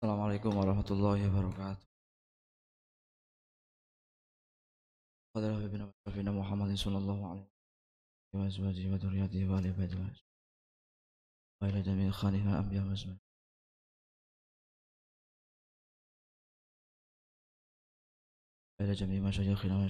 Assalamualaikum warahmatullahi wabarakatuh. Fadil Habibina wa Syafina Muhammadin sallallahu alaihi wa azwajihi wa dhurriyyatihi wa ali baitihi wa ila jami'il khalifah anbiya wa asma. Wa ila jami'i masyayikhina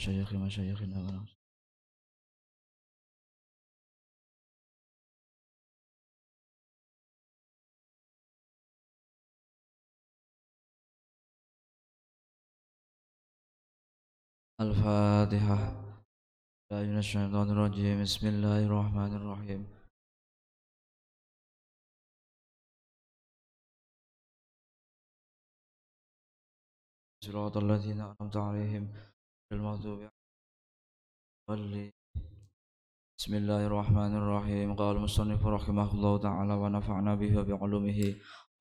الفاتحة. لا من الشيطان الرجيم. بسم الله الرحمن الرحيم. صراط الذين أنعمت عليهم المغضوب بسم الله الرحمن الرحيم. قال المصنف رحمه الله تعالى ونفعنا به وبعلومه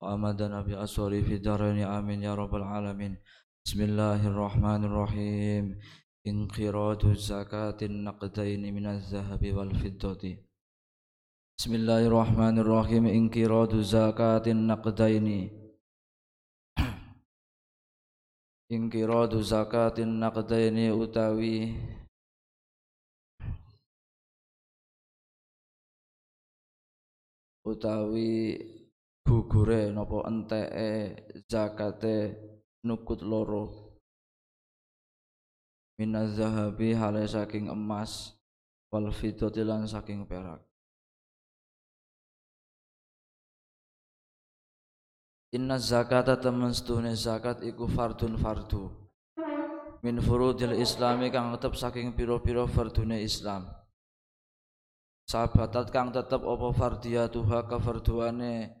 وأمدنا بأسره في الدارين. آمين يا رب العالمين. بسم الله الرحمن الرحيم انقراض زكاة النقدين من الذهب والفضة بسم الله الرحمن الرحيم انقراض زكاة النقدين انقراض زكاة النقدين utawi. Utawi gugure napa enteke zakate. Nukut loro. Minaz zahabi hale saking emas wal fiddati lan saking perak. Inna zakata temen setuhne zakat iku fardun fardu. Min furudil islami kang tetep saking piro-piro fardune Islam. Sahabatat kang tetep apa fardiyatuha kefarduane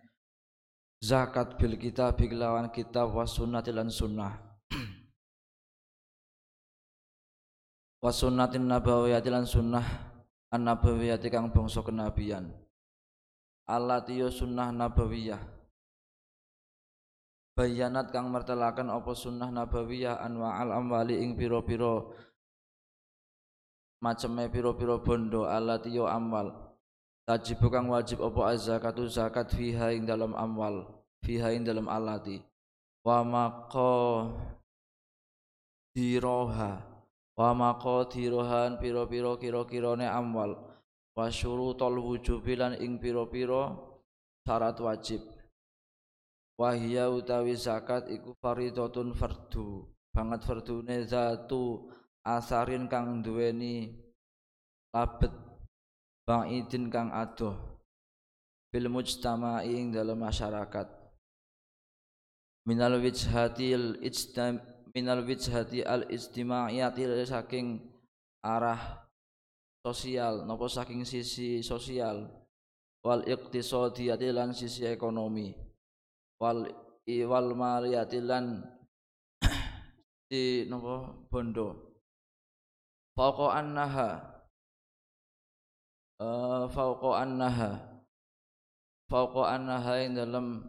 zakat bil kitab lawan kitab was sunnati sunnah. Was sunnatin nabawiyati lan sunnah an nabawiyati kang bangsa kenabian. Allati sunnah nabawiyah. Bayanat kang mertelakan apa sunnah nabawiyah anwa'al amwali ing piro-piro maceme piro-piro bondo alati yo amwal tajib kang wajib apa az-zakatu zakat fiha ing dalam amwal fiha ing dalam alati. Wa maqa diroha wa maqa dirohan piro-piro kira-kirane amwal. Wa syurutul wujubilan ing piro-piro syarat wajib. Wahia utawi zakat iku faridotun fardu banget fardune zatu asarin kang duweni labet bangidin kang adoh bil mujtama'i ing dalam masyarakat. Minal wijhatil ijtam minal wijhati al ijtimaiyati saking arah sosial nopo saking sisi sosial. Wal iqtisadiyati lan sisi ekonomi. Wal iwal maliyatilan di nopo bondo. Fauqa annaha uh, fauqa annaha. Fauqa annaha ing dalam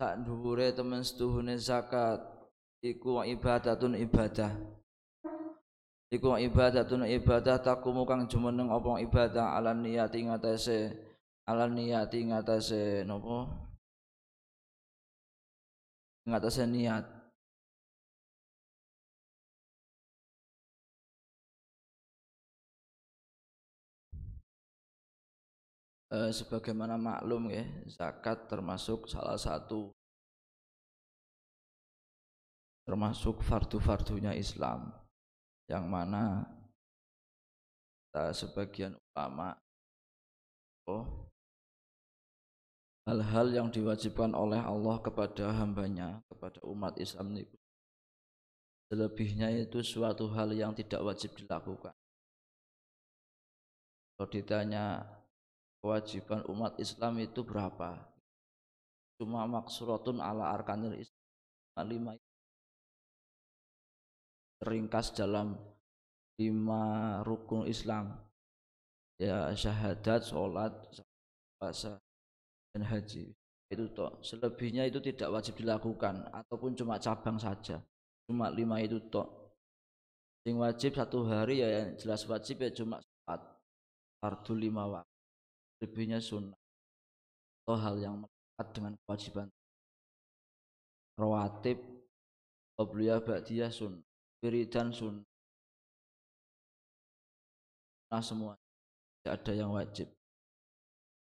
sak dhuwure temen setuhune zakat. Iku ibadatun ibadah. Iku ibadatun ibadah takumu kang jumeneng apa ibadah ala niyati ngatese ala niyati ngatasé napa ngatasé niat eh, sebagaimana maklum ya zakat termasuk salah satu termasuk fardu-fardunya Islam. Yang mana sebagian ulama oh hal-hal yang diwajibkan oleh Allah kepada hambanya kepada umat Islam itu selebihnya itu suatu hal yang tidak wajib dilakukan. Kalau ditanya kewajiban umat Islam itu berapa? Cuma maksuratun ala arkanil Islam lima ringkas dalam lima rukun Islam. Ya syahadat, sholat, puasa, dan haji. Itu toh. Selebihnya itu tidak wajib dilakukan ataupun cuma cabang saja. Cuma lima itu toh. Yang wajib satu hari ya yang jelas wajib ya cuma saat fardu lima waktu lebihnya sunnah atau hal yang dengan kewajiban. Rawatib Qobliyah Ba'diyah sun Wiridan sun Nah semua. Tidak ada yang wajib.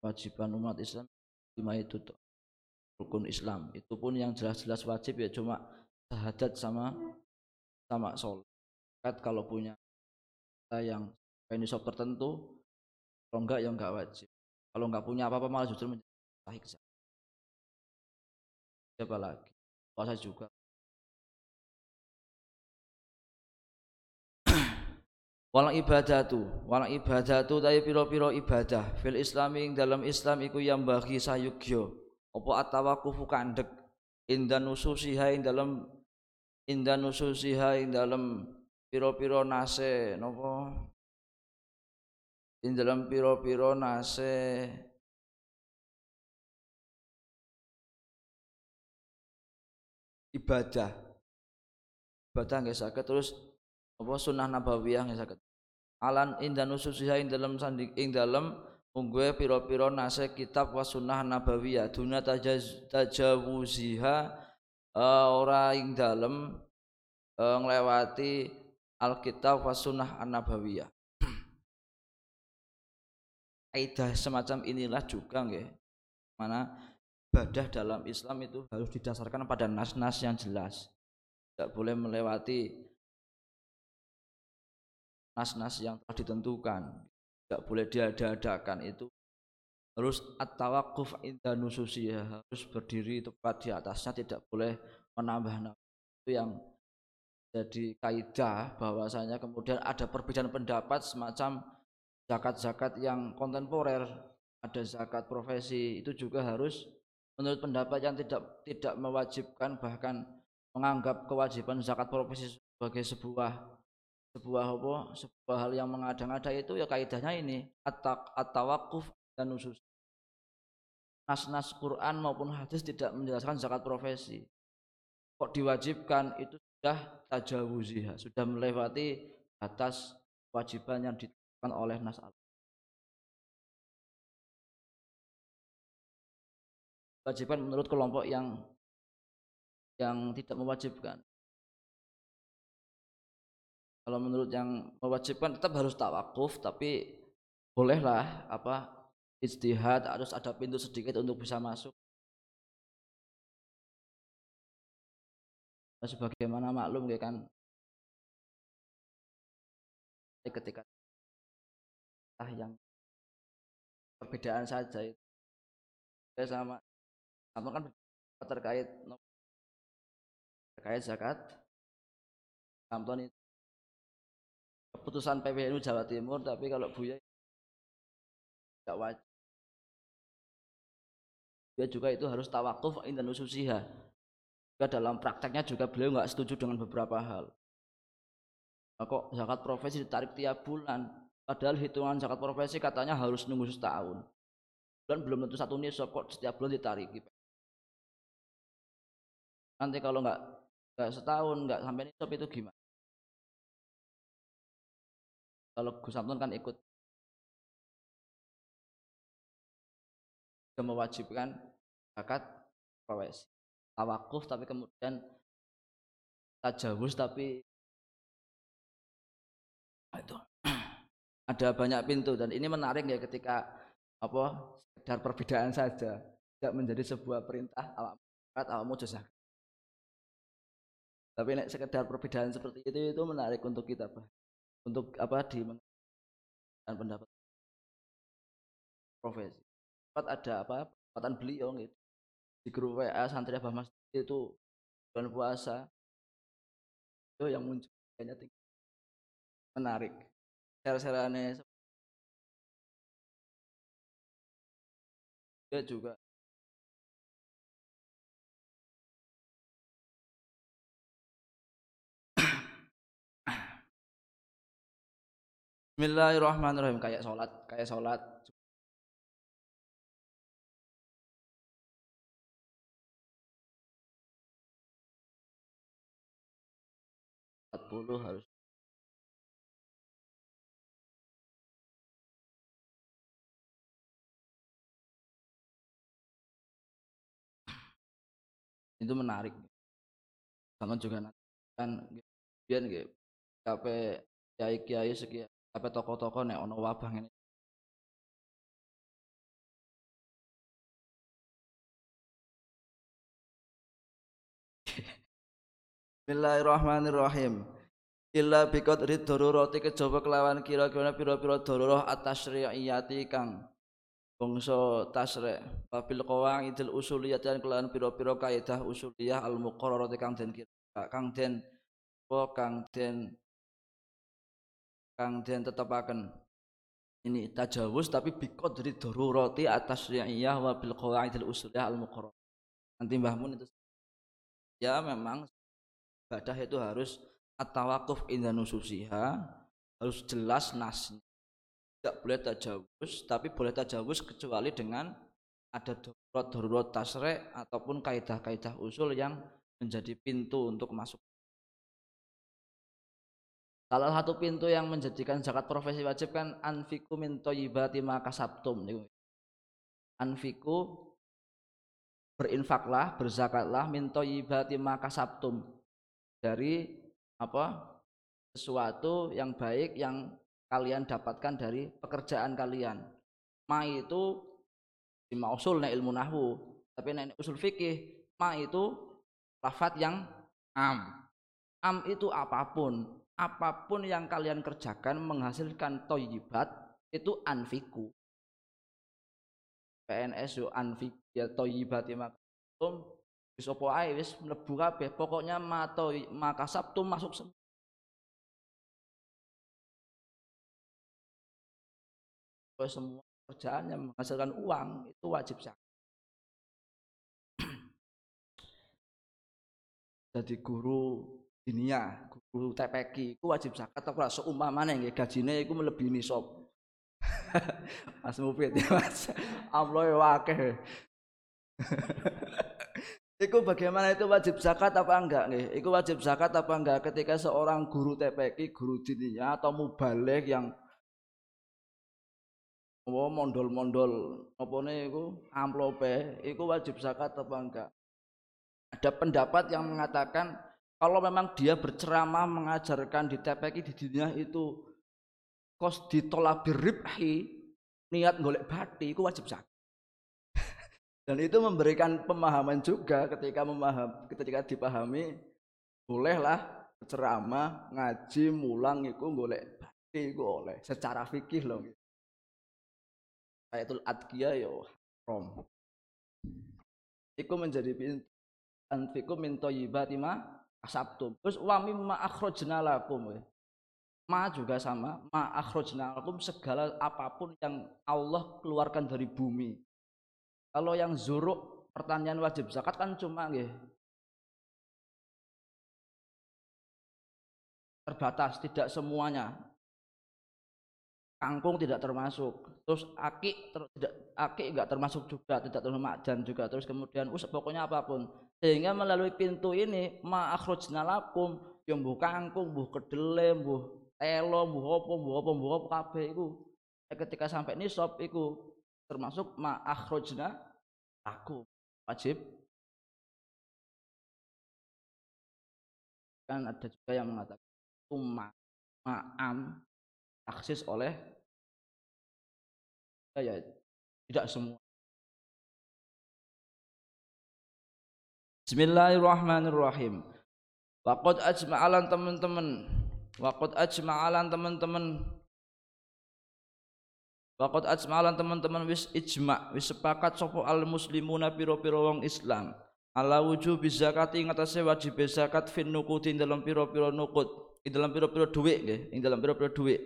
Kewajiban umat Islam Lima itu tuh Rukun Islam. Itu pun yang jelas-jelas wajib ya cuma Sahadat sama Sama sholat. Kalau punya yang penisop tertentu Kalau enggak ya enggak wajib Kalau enggak punya apa-apa malah justru menjadi Siapa lagi? Puasa juga. Walang ibadatu, walang ibadatu tapi piro-piro ibadah. Fil islami ing dalam Islam iku yang bagi sayugyo. Apa atawakufu kandek? Indan nususiha ing dalam indan nususiha ing dalam piro-piro nase nopo ing dalam piro-piro nase. Ibadah. Ibadah nggak sakit terus apa sunnah nabawiyah nggak sakit alan indan ususiha ing dalam sandi ing dalam unggue piro-piro nase kitab wa sunnah nabawiyah. Tajaz, tajawuziha uh, ora ing dalam uh, nglewati alkitab wa sunnah nabawiyah kaidah semacam inilah juga nggih. Mana ibadah dalam Islam itu harus didasarkan pada nas-nas yang jelas. Tidak boleh melewati nas-nas yang telah ditentukan. Tidak boleh diada-adakan itu. Harus at-tawakuf inda nususi harus berdiri tepat di atasnya tidak boleh menambah itu yang jadi kaidah bahwasanya kemudian ada perbedaan pendapat semacam zakat-zakat yang kontemporer ada zakat profesi itu juga harus menurut pendapat yang tidak tidak mewajibkan bahkan menganggap kewajiban zakat profesi sebagai sebuah sebuah apa sebuah hal yang mengada-ngada itu ya kaidahnya ini at-tawakuf dan usus nas-nas Quran maupun hadis tidak menjelaskan zakat profesi. Kok diwajibkan? Itu sudah tajawuziha sudah melewati atas kewajiban yang ditentukan oleh nas al kewajiban menurut kelompok yang yang tidak mewajibkan. Kalau menurut yang mewajibkan tetap harus tawakuf tapi bolehlah apa istihad harus ada pintu sedikit untuk bisa masuk. Sebagaimana maklum ya kan? Ketika yang perbedaan saja itu. Sama. Sama kan terkait terkait zakat. Samton itu. Keputusan PWNU Jawa Timur tapi kalau Buya tidak wajib dia juga itu harus tawakuf indan ususiha juga dalam prakteknya juga beliau nggak setuju dengan beberapa hal. Nah, kok zakat profesi ditarik tiap bulan padahal hitungan zakat profesi katanya harus nunggu setahun. Bulan belum tentu satu nisab kok setiap bulan ditarik nanti kalau nggak nggak setahun nggak sampai nisab itu gimana? Kalau Gus Samson kan ikut. Mewajibkan zakat profesi. Tawakuf tapi kemudian tajawuz tapi itu ada banyak pintu dan ini menarik ya ketika apa sekedar perbedaan saja. Tidak menjadi sebuah perintah alamat alamu jasa tapi nek sekedar perbedaan seperti itu itu menarik untuk kita bahas untuk apa di dan pendapat profesi. Sempat ada apa kesempatan beliau gitu. Di grup WA santri Abah Mas itu bulan puasa. Itu yang muncul tinggi. menarik share-shareannya dia juga. Bismillahirrahmanirrahim. Kayak sholat kayak sholat. Puluh harus itu menarik sama juga nanti kan biar gitu kape kiai kiai sekian kape toko-toko nek ono wabah ini Bismillahirrahmanirrahim. Illa biqadri darurati kejaba kelawan kira-kira pira-pira darurah at-tasyri'iyati kang bangsa tasri' wabil qawaidil usuliyah dan kelawan pira-pira kaidah usuliyah al-muqarrarati kang den kang den kang den kang den tetepaken ini tajawuz tapi biqadri darurati at-tasyri'iyah wabil qawaidil usuliyah al-muqarrarah. Nanti Mbah Mun itu ya memang ibadah itu harus at-tawakuf inda nususiha harus jelas nasnya tidak boleh tajawuz tapi boleh tajawuz kecuali dengan ada darurat-darurat tasre ataupun kaidah-kaidah usul yang menjadi pintu untuk masuk. Salah satu pintu yang menjadikan zakat profesi wajib kan anfiku min thayyibati ma kasabtum. Anfiku berinfaklah, berzakatlah min thayyibati ma kasabtum. Dari apa? Sesuatu yang baik yang kalian dapatkan dari pekerjaan kalian. Ma itu lima usul nek ilmu nahwu, tapi nek usul fikih ma itu lafat yang am. Am itu apa pun, apa pun yang kalian kerjakan menghasilkan toyibat itu anfiku. PNS yo anfik ya toyibat ya wis apa ae wis mlebu kabeh pokoknya mato maka Sabtu masuk semua semua kerjaan yang menghasilkan uang itu wajib zakat. Jadi guru dunia guru TPQ itu wajib zakat. Tapi ora seumpamane nggih gajine iku melebihi nisab. Mas Mufid ya Mas. Amloe wakeh Iku bagaimana itu wajib zakat apa enggak nih? Iku wajib zakat apa enggak ketika seorang guru TPK, guru dininya atau mubalik yang oh, mondol-mondol apa nih iku amplope, iku wajib zakat apa enggak? Ada pendapat yang mengatakan kalau memang dia berceramah mengajarkan di TPK di dunia itu kos ditolak biribhi niat golek bati itu wajib zakat dan itu memberikan pemahaman juga ketika memaham ketika dipahami bolehlah ceramah ngaji mulang itu golek bati itu oleh secara fikih loh ayatul adkiyah yo rom. Itu menjadi pintu anfiku min thayyibati ma kasabtum terus wa mimma akhrajna lakum ma juga sama ma akhrajna lakum segala apa pun yang Allah keluarkan dari bumi. Kalau yang zuruk pertanyaan wajib zakat kan cuma nggih. Terbatas, tidak semuanya. Kangkung tidak termasuk. Terus aki ter, tidak aki enggak termasuk juga, tidak termasuk makjan juga. Terus kemudian us pokoknya apa pun. Sehingga melalui pintu ini ma akhrajna lakum yang buh kangkung, buh kedelai, buh telo, buh apa, buh apa, buh apa kabeh iku. Ketika sampai nisab iku termasuk ma akhrajna aku wajib kan ada juga yang mengatakan umma ma'am taksis oleh ya, ya tidak semua Bismillahirrahmanirrahim. Waqad ajma'alan teman-teman. Waqad ajma'alan teman-teman Waqat ajmalan teman-teman wis ijma, wis sepakat sapa al muslimuna pira-pira wong Islam. Ala wujub zakati ngatasé wajib zakat fin nukuti dalam pira-pira nukut, ing dalam pira-pira dhuwit nggih, ing dalam pira-pira dhuwit.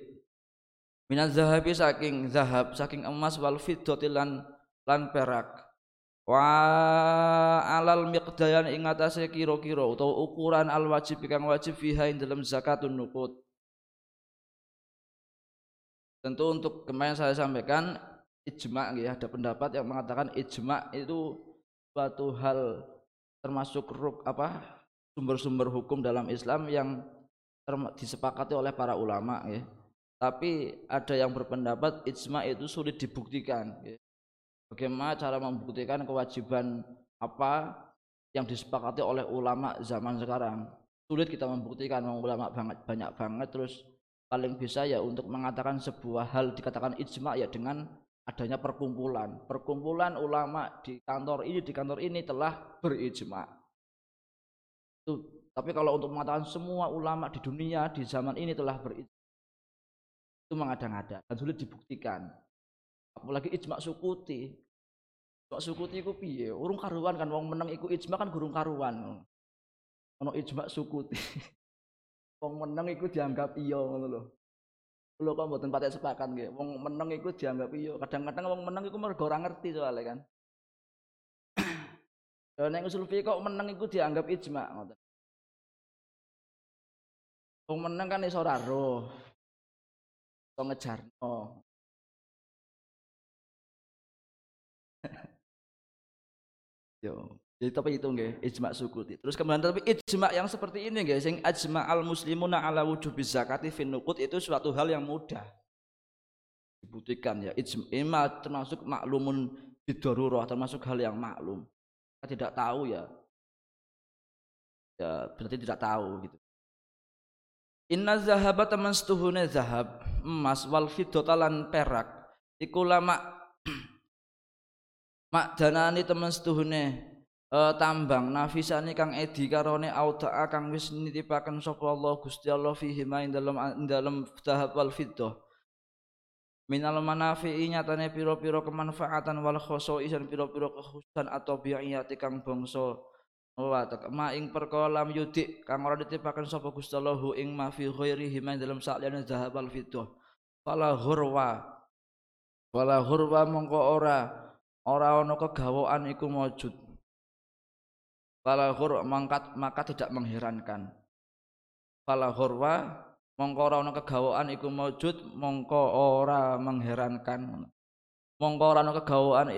Minaz zahabi saking zahab, saking emas wal fiddati lan perak. Wa alal miqdayan ing ngatasé kira-kira utawa ukuran al wajib kang wajib fiha ing dalam zakatun nukut. Tentu untuk kemarin saya sampaikan ijma ya ada pendapat yang mengatakan ijma itu suatu hal termasuk ruk apa sumber-sumber hukum dalam Islam yang disepakati oleh para ulama ya. Tapi ada yang berpendapat ijma itu sulit dibuktikan. Bagaimana cara membuktikan kewajiban apa yang disepakati oleh ulama zaman sekarang. Sulit kita membuktikan ulama banget banyak banget terus paling bisa ya untuk mengatakan sebuah hal dikatakan ijma ya dengan adanya perkumpulan. Perkumpulan ulama di kantor ini di kantor ini telah berijma. Tapi kalau untuk mengatakan semua ulama di dunia di zaman ini telah berijma itu mengada-ngada dan sulit dibuktikan. Apalagi ijma sukuti. Ijma sukuti itu piye? Urung karuan kan wong meneng iku ijma kan gurung karuan. Ono ijma sukuti. wong meneng iku dianggap iya ngono lho. Lho kok mboten patek sepakat nggih. Wong meneng iku dianggap iya. Kadang-kadang wong meneng iku mergo ora ngerti soalnya kan. Lha nek usul fikih kok meneng iku dianggap ijma ngoten. Wong meneng kan iso ora roh ngejarno. Yo, jadi tapi itu nggih ijma sukuti. Terus kemudian tapi ijma yang seperti ini nggih sing ajma al muslimuna ala wujubi zakati fin nuqut itu suatu hal yang mudah dibuktikan ya. Ijma termasuk maklumun bidarurah termasuk hal yang maklum. Kita tidak tahu ya. Ya berarti tidak tahu gitu Inna zahaba teman setuhune zahab emas wal fiddata lan perak. Iku lama mak danani temen setuhune uh, tambang. Nafisane kang edi karone audaa kang wis nitipaken sapa Allah Gusti Allah fihi ma ing dalem dalem zahab wal fiddah minal manafi'i nyatane pira-pira kemanfaatan wal khosoi dan pira-pira kekhususan atau bi'iyati kang bangsa wa ma ing perkara lam yudik kang ora ditipaken sapa Gusti Allah ing ma fi ghairihi ma dalam saliyane zahab al fiddah fala hurwa fala hurwa mongko ora ora ana kegawaan iku maujud fala hur mangkat maka tidak mengherankan. Fala hurwa mongko ora ana kegawaan iku maujud mongko ora mengherankan. Mongko ora ana kegawaan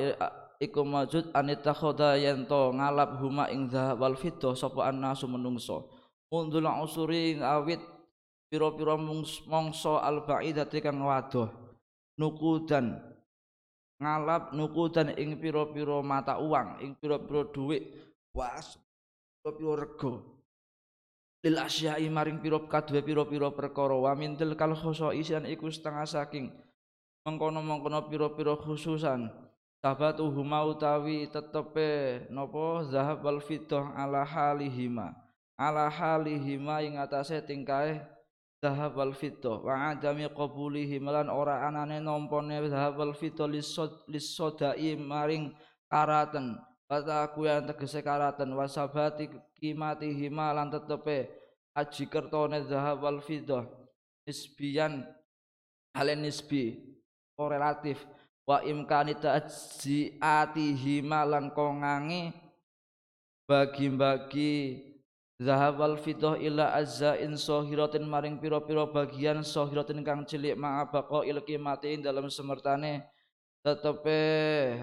iku majud anita khoda ngalap huma ing dhahab wal fiddah sapa annasu menungso. Mundul usuri awit pira-pira mongso al baidati kang wadoh. Nukudan ngalap nukudan ing pira-pira mata uang ing pira-pira dhuwit was pira-pira rego lil asyai maring pira kadue pira-pira perkara. Wa mintil kal khosoisan iku setengah saking mengkono-mengkono pira-pira khususan huma utawi tetepe nopo zahab wal fiddah ala halihima. Ala halihima ing atase tingkae zahab wal fiddah. Wa adami qabulihim lan ora anane nampane zahab wal fiddah lisodai maring karaten. Kata aku yang tegese karaten. Wasabati kimatihima lan tetepe aji kertone zahab wal fiddah. Nisbiyan halen nisbi korelatif wa imkani ta'ji'atihi malan kongangi bagi-bagi zahab wal fitoh ila azzain sohiratin maring piro-piro bagian sohiratin kang cilik ma'abako ilki matiin dalam semertane. Tetepe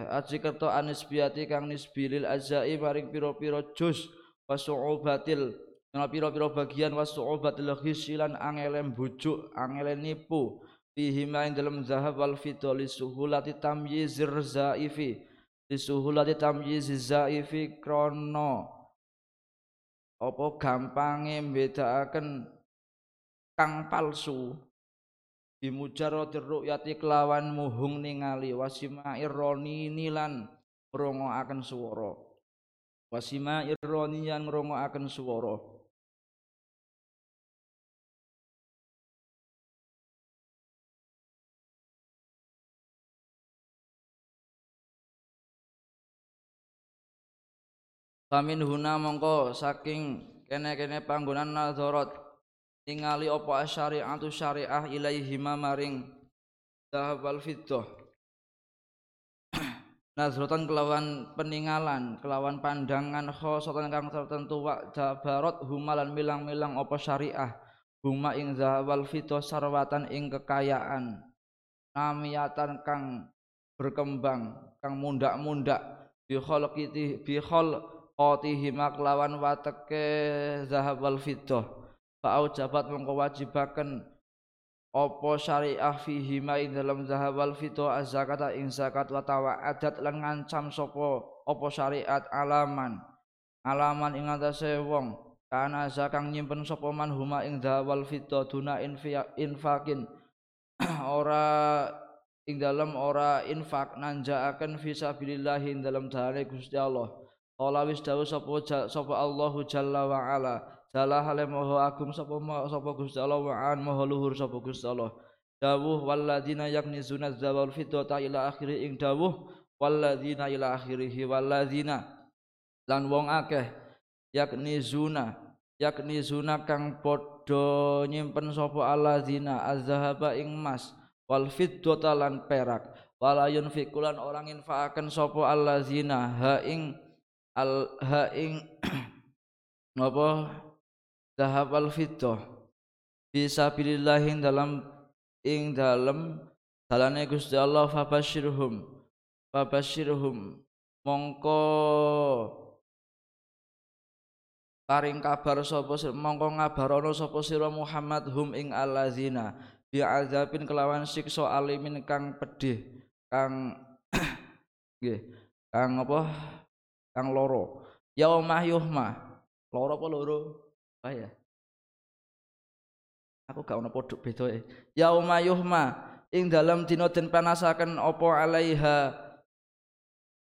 aji kerto anis biati kang nisbilil azzai maring piro-piro jus wasu'ubatil. Piro-piro bagian wasu'ubatil khisilan angelem bujuk angelem nipu fihi ma ing dalam zahab wal fidda li suhulati tamyizir zaifi li suhulati tamyiziz zaifi krono apa gampange mbedakaken kang palsu. Bimujarradir ru'yati kelawan muhung ningali wasima irroni nilan ngrungokaken swara. Wasima irroni yan ngrungokaken swara Famin huna mongko saking kene-kene panggonan nadharat ningali apa syariatu syariah ilaihi maring dahab wal fiddah. Nazratan kelawan peninggalan kelawan pandangan khosatan kang tertentu wa jabarot humalan milang-milang apa syariah huma ing zahab wal fiddah sarwatan ing kekayaan namiatan kang berkembang kang mundak-mundak bi khalqiti bi khalq qatihima kelawan wateke zahab wal fiddah. Fa jabat mengko wajibaken apa syariah fihi ma ing dalam zahab wal fiddah az-zakata ing zakat wa adat lan ngancam sapa apa syariat alaman. Alaman ing atase wong kana zakang nyimpen sapa man huma ing dawal fidda duna infakin. Ora ing dalam ora infak nanjaaken fisabilillah ing dalam dalane Gusti Allah Kala wis dawuh sapa sapa Allahu jalla wa ala. Jalla hale moho agung sapa sapa Gusti Allah wa an moho luhur sapa Gusti Allah. Dawuh walladzina yaknizuna zawal fiddata ila akhiri ing dawuh walladzina ila akhirih walladzina lan wong akeh yaknizuna yaknizuna kang padha nyimpen sapa alladzina azhaba ing emas wal fiddata lan perak. Wala yunfikulan orang infaaken sapa alladzina ha ing al ha ing napa zahab al fiddah bisa dalam ing dalem dalane Gusti Allah fabasyirhum fabasyirhum mongko paring kabar sapa mongko ngabarono sapa sira Muhammad hum ing allazina bi azabin kelawan siksa alimin kang pedih kang nggih kang apa kang loro. Yaumah yuhma loro apa loro? Ah ya? Aku gak ono podok beda e. Yauma yuhma ing dalam dina den panasaken apa alaiha?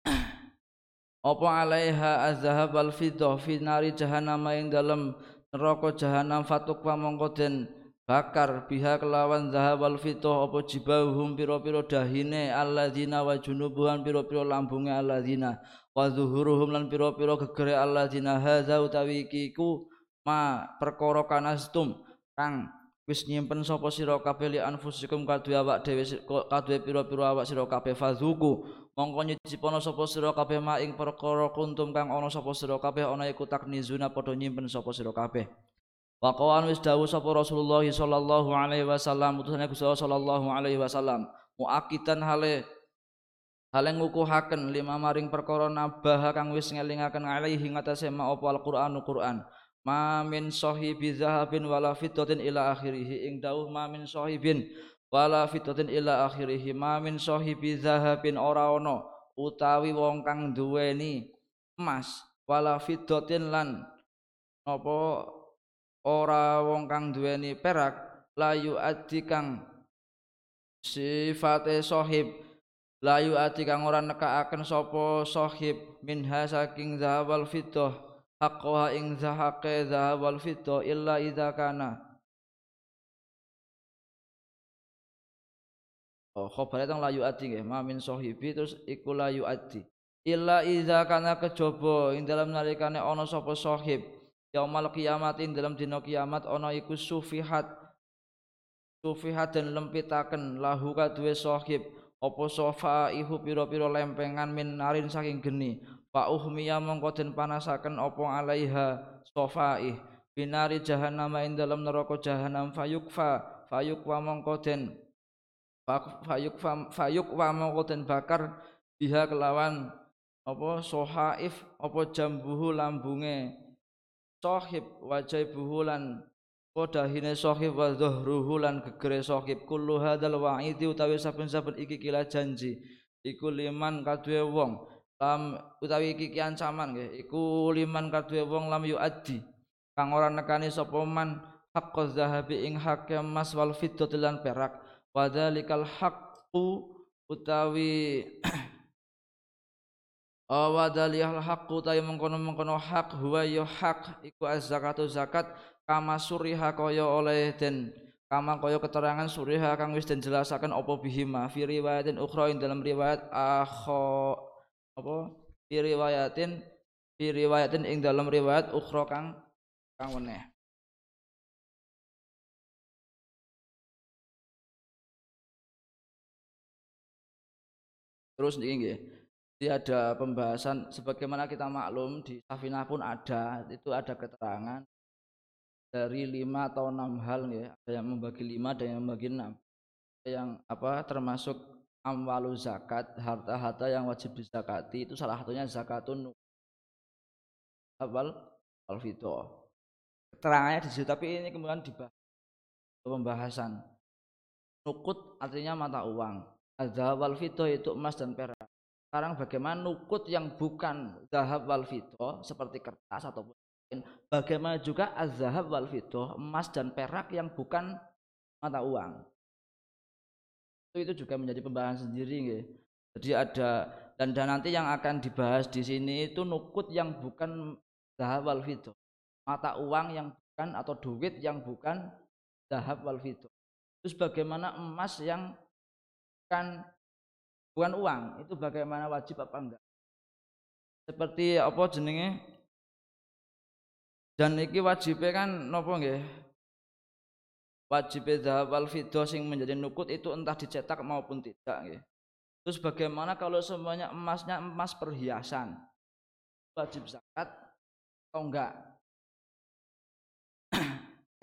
Apa alaiha azhab al fiddah fi nari jahannam ing dalam neraka jahanam fatuk wa mongko den bakar biha kelawan zahab al fiddah apa jibahum pira-pira dahine alladzina wa junubuhan pira-pira lambunge alladzina wa zuhuruhum lan pira-pira gegere alladzina hadza utawi iku ma perkara kanastum kang wis nyimpen sapa sira kabeh li anfusikum kadue awak dhewe kadue pira-pira awak sira kabeh. Fazuku mongko nyicipono sapa sira kabeh ma ing perkara kuntum kang ana sapa sira kabeh ana iku taknizuna padha nyimpen sapa sira kabeh. Waqawan wis dawuh sapa Rasulullah sallallahu alaihi wasallam utusane Gusti sallallahu alaihi wasallam muakidan hale hale ngukuhaken lima maring perkara nabah kang wis ngelingaken alaihi ngatasé ma apa Al-Qur'anu Qur'an. Ma min sahibi zahabin wala fiddatin ila akhirih ing dawuh ma min sahibin wala fiddatin ila akhirih ma min sahibi zahabin ora ana utawi wong kang duweni emas wala fiddatin lan apa ora wong kang duweni perak layu adi kang sifate sahib layu ati kang ora nekaaken sapa sahib minha saking zahab fiddah haqqaha ing zahake zahab fiddah illa idza kana. Oh, khabare tang layu ati nggih, ma min sahibi terus iku layu ati. Illa idza kana kejaba ing dalam nalikane ana sapa sahib. Yaumal kiamat ing dalam dina kiamat ana iku sufihat. Sufihat dan lempitaken lahu kaduwe sahib apa sofa ihu pira-pira lempengan min narin saking geni? Fa uhmiya mongko den panasaken apa alaiha sofaih binari jahannam ing dalam neraka jahanam fayukfa fayukwa mongko den fayukfa fayukwa mongko den bakar biha kelawan apa sohaif apa jambuhu lambunge sahib wajai buhulan Kodahine sohib wa dhuhruhu lan gegere sohib Kullu hadal wa'idi utawi saben-saben iki kila janji. Iku liman kadue wong. Lam utawi iki ki ancaman nggih. Iku liman kadue wong lam yuaddi. Kang ora nekani sapa man haqqaz zahabi ing hak emas wal fiddati lan perak. Wadzalikal haqqu utawi wa dalihal haqqu ta'i mengkono-mengkono hak huwa ya hak. Iku az-zakatu zakat kama suriha kaya oleh den kama kaya keterangan suriha kang wis den jelasaken apa bihima fi riwayatin ukhra dalam riwayat akho apa fi riwayatin fi riwayatin ing dalam riwayat ukhra kang kang weneh Terus niki nggih. Jadi ada pembahasan sebagaimana kita maklum di Safinah pun ada, itu ada keterangan dari lima atau enam hal ya ada yang membagi lima ada yang membagi enam. Yang apa termasuk amwalu zakat harta-harta yang wajib dizakati itu salah satunya zakatun awal alfito keterangannya di situ tapi ini kemudian dibahas pembahasan. Nukut artinya mata uang. Ada wal fito itu emas dan perak. Sekarang bagaimana nukut yang bukan zahab wal fito seperti kertas ataupun. Bagaimana juga az-zahab wal fito emas dan perak yang bukan mata uang. Itu, itu juga menjadi pembahasan sendiri nge. Jadi ada dan, dan nanti yang akan dibahas di sini itu nukut yang bukan zahab wal fito. Mata uang yang bukan atau duit yang bukan zahab wal fito. Terus bagaimana emas yang bukan bukan uang itu bagaimana wajib apa enggak seperti apa jenenge dan iki wajibnya kan nopo nggih? Wajib zahab wal fiddah sing menjadi nukut itu entah dicetak maupun tidak nggih. Terus bagaimana kalau semuanya emasnya emas perhiasan? Wajib zakat atau enggak?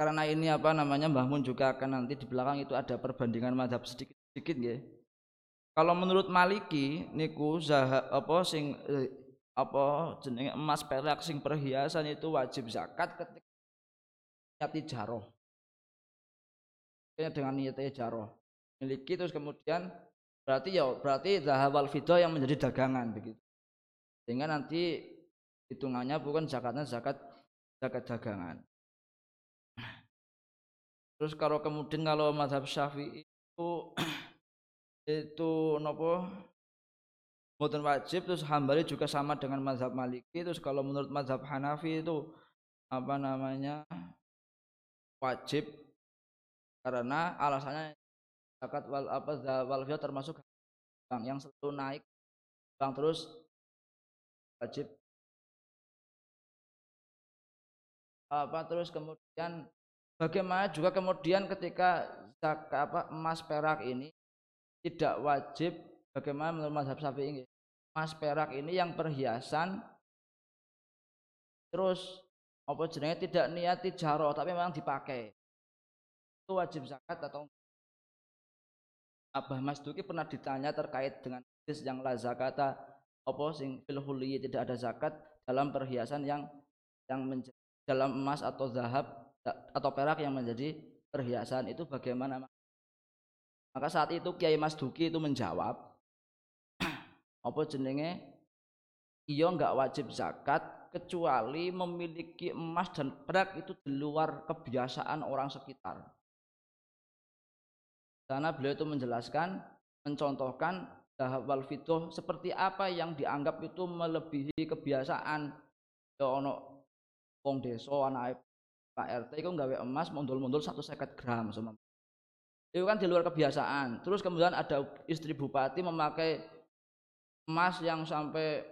Karena ini apa namanya Mbah Mun juga akan nanti di belakang itu ada perbandingan madhab sedikit-sedikit nggih. Kalau menurut Maliki niku zahab apa sing eh, apa jenenge emas perak sing perhiasan itu wajib zakat ketika niati jaroh. dengan niat jaroh. Miliki terus kemudian berarti ya berarti zahab wal yang menjadi dagangan begitu. Sehingga nanti hitungannya bukan zakatnya zakat zakat dagangan. Terus kalau kemudian kalau mazhab Syafi'i itu itu nopo mboten wajib terus Hambali juga sama dengan mazhab Maliki. Terus kalau menurut mazhab Hanafi itu apa namanya wajib. Karena alasannya zakat wal apa wal termasuk bang yang selalu naik bang terus wajib. Apa terus kemudian bagaimana juga kemudian ketika zakat apa emas perak ini tidak wajib bagaimana menurut mazhab Syafi'i emas perak ini yang perhiasan terus apa jenenge? Tidak niat tijaroh tapi memang dipakai. Itu wajib zakat atau Abah Mas Duki pernah ditanya terkait dengan hadis yang la zakata apa sing fil tidak ada zakat dalam perhiasan yang yang menjadi, dalam emas atau zahab atau perak yang menjadi perhiasan. Itu bagaimana maka saat itu Kiai Mas Duki itu menjawab, apa jenenge? Iya nggak wajib zakat kecuali memiliki emas dan perak itu di luar kebiasaan orang sekitar. Karena beliau itu menjelaskan, mencontohkan wal fituh seperti apa yang dianggap itu melebihi kebiasaan. Ya ono wong desa anak Pak RT itu nggawe emas mundul-mundul satu seket gram sama itu kan di luar kebiasaan terus kemudian ada istri bupati memakai emas yang sampai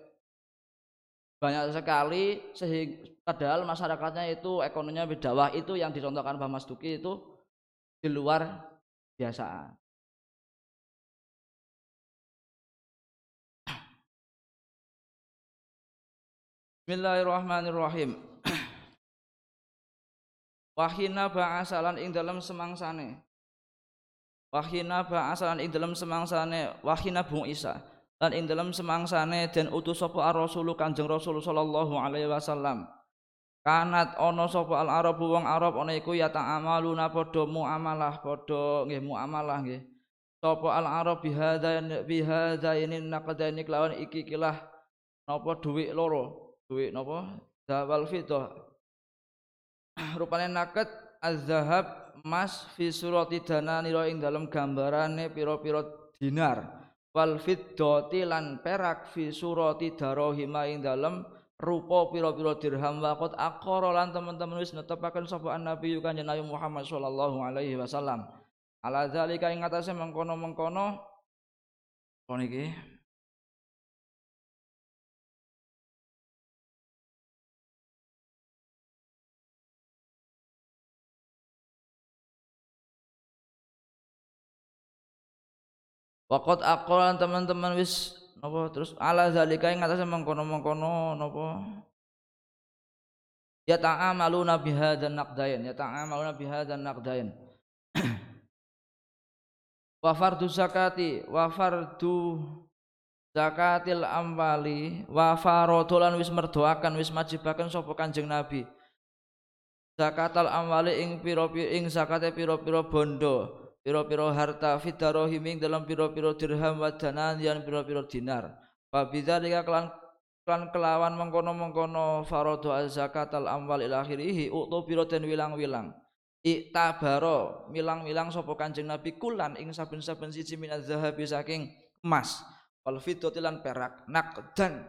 banyak sekali sehingga padahal masyarakatnya itu ekonominya berdawah itu yang dicontohkan Pak Mas Duki itu di luar kebiasaan. Bismillahirrahmanirrahim. Wahina ba'asalan ing dalam semangsane. Wahina ba'asalan ing dalam semangsane. Wahina bung Isa dan ing dalam semangsane dan utus sapa ar-rasul Kanjeng Rasul sallallahu alaihi wasallam. Kanat ana sapa al arabu wong arab ana iku ya ta'amaluna padha muamalah padha nggih muamalah nggih. Sapa al arab bihadza bihadzaini naqdaini kelawan iki kilah napa dhuwit loro? Dhuwit napa? Zawal fidah rupane naket az-zahab emas fi surati dananira ing dalam gambarane pira-pira dinar wal fiddati lan perak fi surati darahima ing dalam rupa pira-pira dirham waqat aqara lan teman-teman wis netepaken sapa nabi kanjeng Nabi Muhammad sallallahu alaihi wasallam. Ala zalika ing atase mengkono-mengkono niki Wakot akolan teman-teman wis napa terus ala zalika ing atase mengkono-mengkono napa ya ta'amaluna bihadzan naqdain ya ta'amaluna bihadzan naqdain. Wa fardu zakati wa fardu zakatil amwali wa farodolan wis merdoakan wis majibaken sapa Kanjeng Nabi. Zakatal amwali ing pira-pira ing zakate pira-pira bondo piro-piro harta fidarohim ing dalam piro-piro dirham wa danan yang piro-piro dinar. Fa bidzalika kelan kelan kelawan mengkono-mengkono faradu zakat al amwal ila akhirih utubira den wilang-wilang. Iktabaro milang-milang sapa Kanjeng Nabi kulan ing saben-saben siji minaz zahabi saking emas. Wal fiddati lan perak nakdan.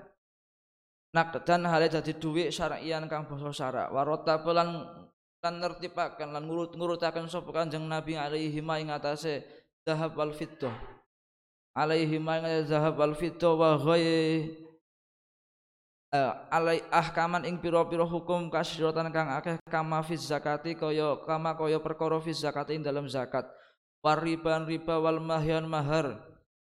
Nakdan hale dadi dhuwit syar'ian kang basa syarak. Warata lan lan nertipaken lan ngurut-ngurutaken sapa Kanjeng Nabi alaihi ma ing atase zahab wal fiddah. Alaihi ma zahab wal fiddah wa ghayr uh, alai ahkaman ing pira-pira hukum kasyiratan kang akeh kama fiz zakati kaya kama kaya perkara fiz zakati ing dalam zakat. Wariban riba wal mahyan mahar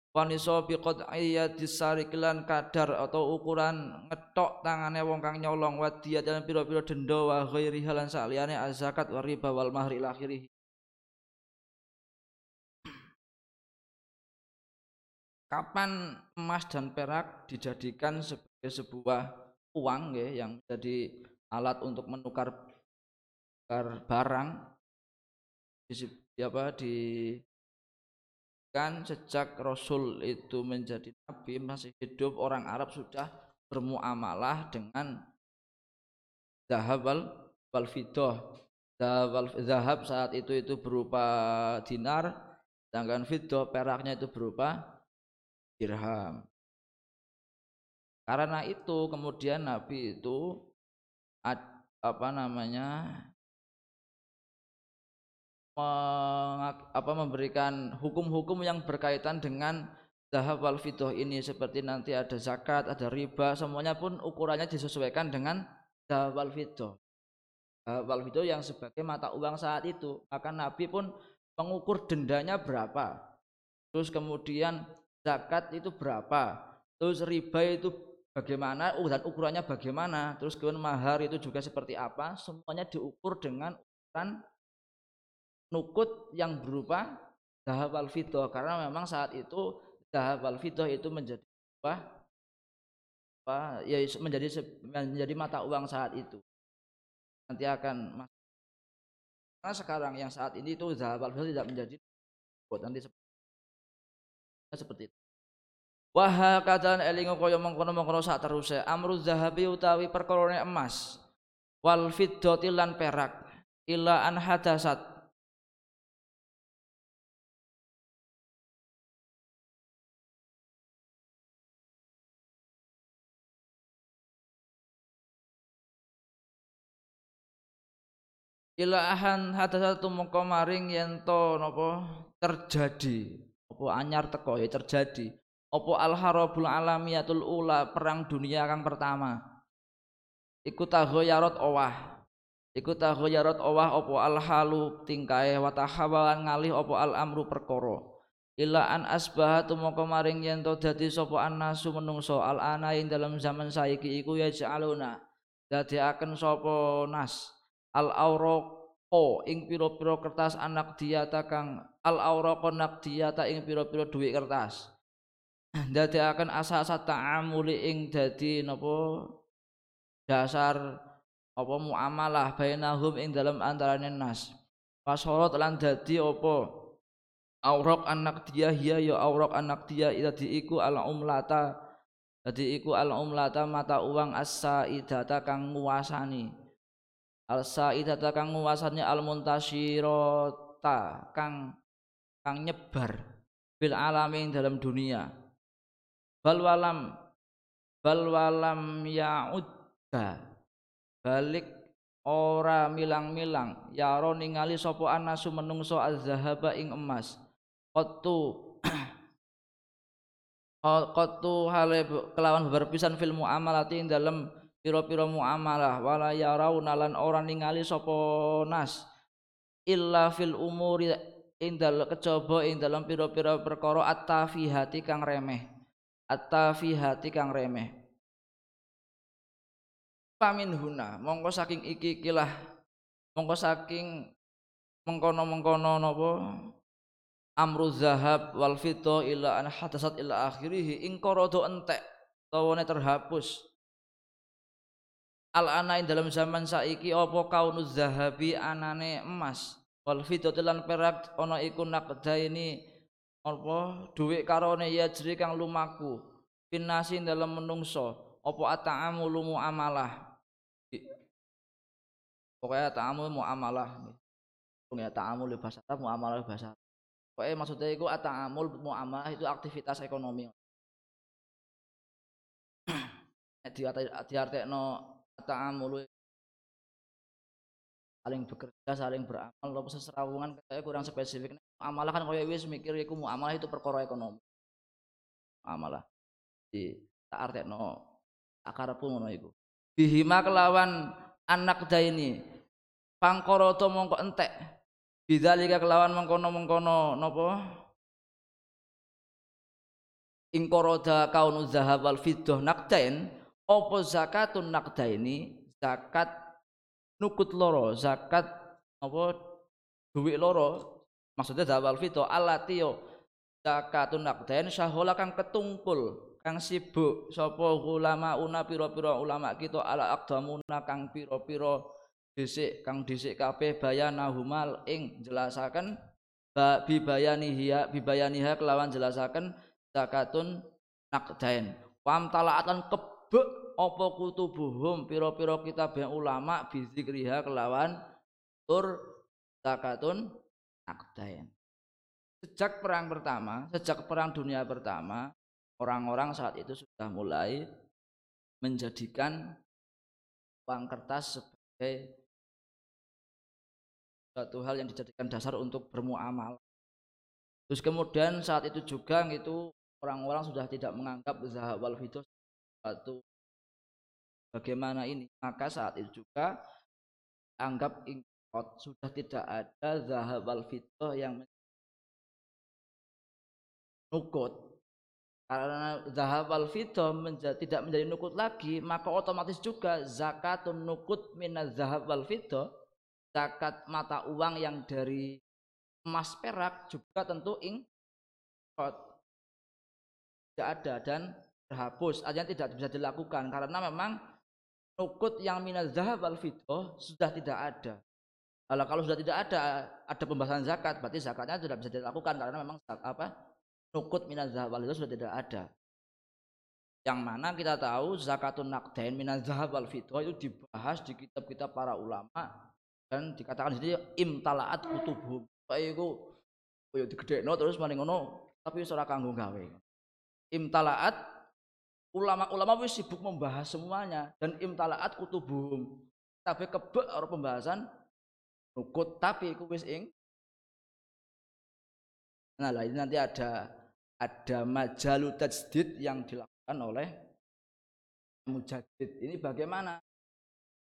wanisa bi qad'iyati sariklan kadar atau ukuran ngetok tangane wong kang nyolong wadiyat dan pira-pira denda wa ghairi halan saliyane zakat wa riba wal mahri akhirih. Kapan emas dan perak dijadikan sebagai sebuah uang ya, yang menjadi alat untuk menukar barang di, apa di kan sejak Rasul itu menjadi nabi masih hidup orang Arab sudah bermuamalah dengan zahab wal, fidah zahab, saat itu itu berupa dinar sedangkan fidah peraknya itu berupa dirham. Karena itu kemudian Nabi itu apa namanya apa memberikan hukum-hukum yang berkaitan dengan zahab wal fidoh ini seperti nanti ada zakat, ada riba, semuanya pun ukurannya disesuaikan dengan zahab wal fidoh. Zahab wal fidoh yang sebagai mata uang saat itu, maka Nabi pun mengukur dendanya berapa. Terus kemudian zakat itu berapa terus riba itu bagaimana oh, dan ukurannya bagaimana terus kemudian mahar itu juga seperti apa semuanya diukur dengan ukuran nukut yang berupa zahab wal fidah karena memang saat itu zahab wal fidah itu menjadi apa? Apa? Ya menjadi menjadi mata uang saat itu. Nanti akan karena sekarang yang saat ini itu zahab wal fidah tidak menjadi nanti seperti itu. Wah kadang elingo kaya mengkono-mengkono sak teruse amru zahabi utawi perkorone emas. Wal fiddati lan perak. Ila an hadasat ila ahan hadasat tumeka maring yen to napa terjadi. Apa anyar teko ya terjadi. Apa al harabul alamiyatul ula perang dunia kang pertama. Iku taghayarat owah. Iku taghayarat owah apa al halu tingkae ngalih apa al amru perkara. Illa an asbaha tumaka maring yen to dadi sapa annasu menungso. Al ana ing dalam zaman saiki iku ya jaluna akan sapa nas al auraq o ing pira-pira kertas anak diata kang al auraqa naqdiyata ing pira-pira dhuwit kertas. Ndadekaken asa-asa ta'amuli ing dadi napa dasar apa muamalah bainahum ing dalam antarané nas. Fasorot lan dadi apa auraq anak dia ya ya auraq anak dia dadi iku al umlata dadi iku al umlata mata uang as-saidata kang nguasani al saidata kang nguasane al muntashirata kang kang nyebar bil alamin dalam dunia. Bal walam bal walam ya'udda balik ora milang-milang. Ya ro ningali sapa anasu menungso az-zahaba ing emas. Qattu qattu hale kelawan berpisan fil muamalati ing dalam pira-pira muamalah wala yarawna lan ora ningali sapa nas illa fil umuri ing dalem kejaba ing dalam pira-pira perkara at-tafihati kang remeh. At-tafihati kang remeh. Pamin huna mongko saking iki ikilah mongko saking mengkono-mengkono napa? Amru zahab wal fito illa an hadasat ila akhirih ing qarada entek tawane terhapus al anain dalam zaman saiki apa kaunuz zahabi anane emas? Wal fiddati lan perak ana iku ini apa? Dhuwit karone yajri kang lumaku. Finasi dalam menungso. Apa ata'amulu muamalah pokoknya ta'amul muamalah ya ta'amul bahasa Arab muamalah bahasa Arab. Pokoknya maksudnya itu ata'amul muamalah itu aktivitas ekonomi. Di di artekno ta'amul saling bekerja saling beramal. Lopo seserawungan kayak kurang spesifik. Amalah kan kaya wis mikir iku muamalah itu perkara ekonomi. Amalah di tak artekno akarepku ngono iku. Bihima kelawan anak daini pangkoroto mongko entek. Bidzalika kelawan mengkono-mengkono napa? Ingkoroda kaunu zahab wal fiddah nakdain apa zakatun nakdaini zakat nukut loro zakat apa? Duit loro. Maksudnya zawal fito alatio zakatun nakdain syahola kang ketungkul kang sibuk sapa ulama una pira-pira ulama kita ala aqdamuna kang pira-pira dhisik kang dhisik kabeh bayana humal ing jelasaken bibayaniha bibayaniha kelawan jelasaken zakatun nakdain pam talaatan kebek apa kutubuhum? Pira-pira kitab ulama bizikriha kelawan tur zakatun akdain. Sejak perang pertama sejak perang dunia pertama orang-orang saat itu sudah mulai menjadikan uang kertas sebagai suatu hal yang dijadikan dasar untuk bermuamal terus kemudian saat itu juga itu orang-orang sudah tidak menganggap zahab wal suatu bagaimana ini? Maka saat itu juga anggap ingkot sudah tidak ada zahab wal fitrah yang nukut. Karena zahab wal fitrah menjadi, tidak menjadi nukut lagi maka otomatis juga zakatun nukut minaz zahab wal fitrah zakat mata uang yang dari emas perak juga tentu ingkot. Tidak ada dan terhapus. Artinya tidak bisa dilakukan karena memang nukut yang minal zahab wal fitoh sudah tidak ada. Kalau kalau sudah tidak ada ada pembahasan zakat, berarti zakatnya tidak bisa dilakukan karena memang apa? Nukut minal zahab wal sudah tidak ada. Yang mana kita tahu zakatun nakdain minal zahab wal fitoh itu dibahas di kitab-kitab para ulama dan dikatakan di sini imtalaat kutubhum. Kayak itu koyo digedhekno terus mari ngono tapi ora kanggo gawe. Imtalaat ulama-ulama wis sibuk membahas semuanya. Dan imtalaat kutubuhum tapi kebek orang pembahasan nukut tapi iku wis ing. Nah lah ini nanti ada ada majalu tajdid yang dilakukan oleh mujadid. Ini bagaimana?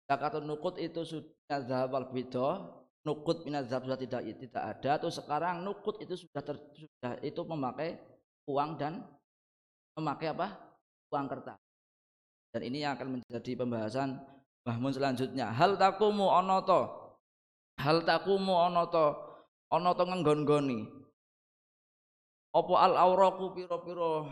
Zakatun nukut itu sudah zahab bido nukut minazab sudah tidak tidak ada. Atau sekarang nukut itu sudah ter, sudah itu memakai uang dan memakai apa uang kertas. Dan ini yang akan menjadi pembahasan Bahmun selanjutnya. Hal takumu onoto. Hal takumu onoto. Onoto ngenggon-goni. Opo al auraku piro-piro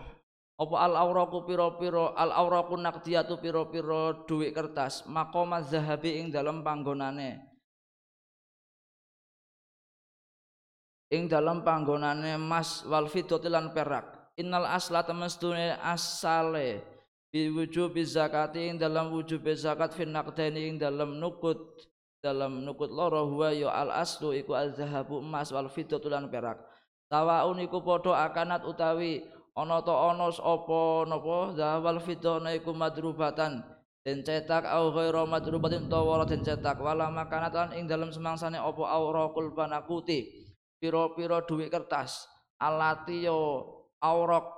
Opo al auraku piro-piro al auraku nakdiyatu piro-piro duit kertas makoma zahabi ing dalam panggonane ing dalam panggonane mas wal fidotilan perak innal asla temestune asale bi wujubi zakati ing dalam wujub zakat fin naqdaini ing dalam nukut dalam nukut loro huwa ya al aslu iku al zahabu emas wal fiddatu lan perak. Tawaun iku padha akanat utawi ana ta ana apa napa? Zahab wal fiddana iku madrubatan den cetak au ghairu madrubatin utawa den cetak. Wala makanat lan ing dalam semangsane apa auraqul panakuti pira-pira duit kertas. Alati yo aurok.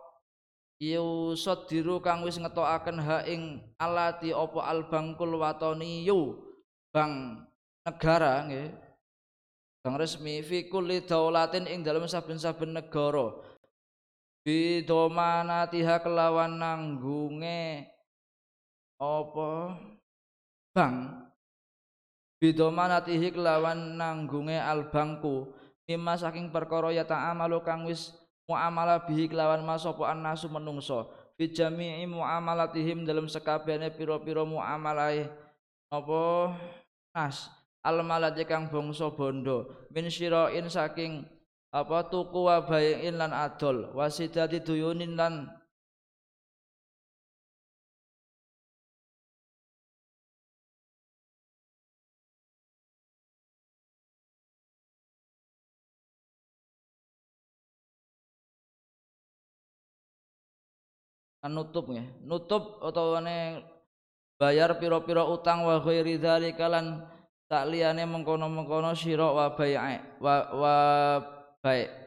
Yusadiru kang wis ngetokaken ha ing alati apa albangkul wataniyu bang negara nggih. Bang resmi fi kulli daulatin ing dalam saben-saben negara. Bidomanatiha kelawan nanggunge apa? Bang. Bidomanatihi kelawan nanggunge albangku. Mimma saking perkara ya ta'amalu kang wis muamalah bihi kelawan mas sapa annasu menungso. Fi jami'i muamalatihim dalam sekabehane pira-pira muamalahe apa? Nas. Al malati kang bangsa bondo. Min syira'in saking apa tuku wa bayin lan adol. Wasidati duyunin lan kan nutup nggih nutup utawane bayar pira-pira utang wa ghairi dzalika lan tak liyane mengkono-mengkono sira wa bai'a wa, wa bai'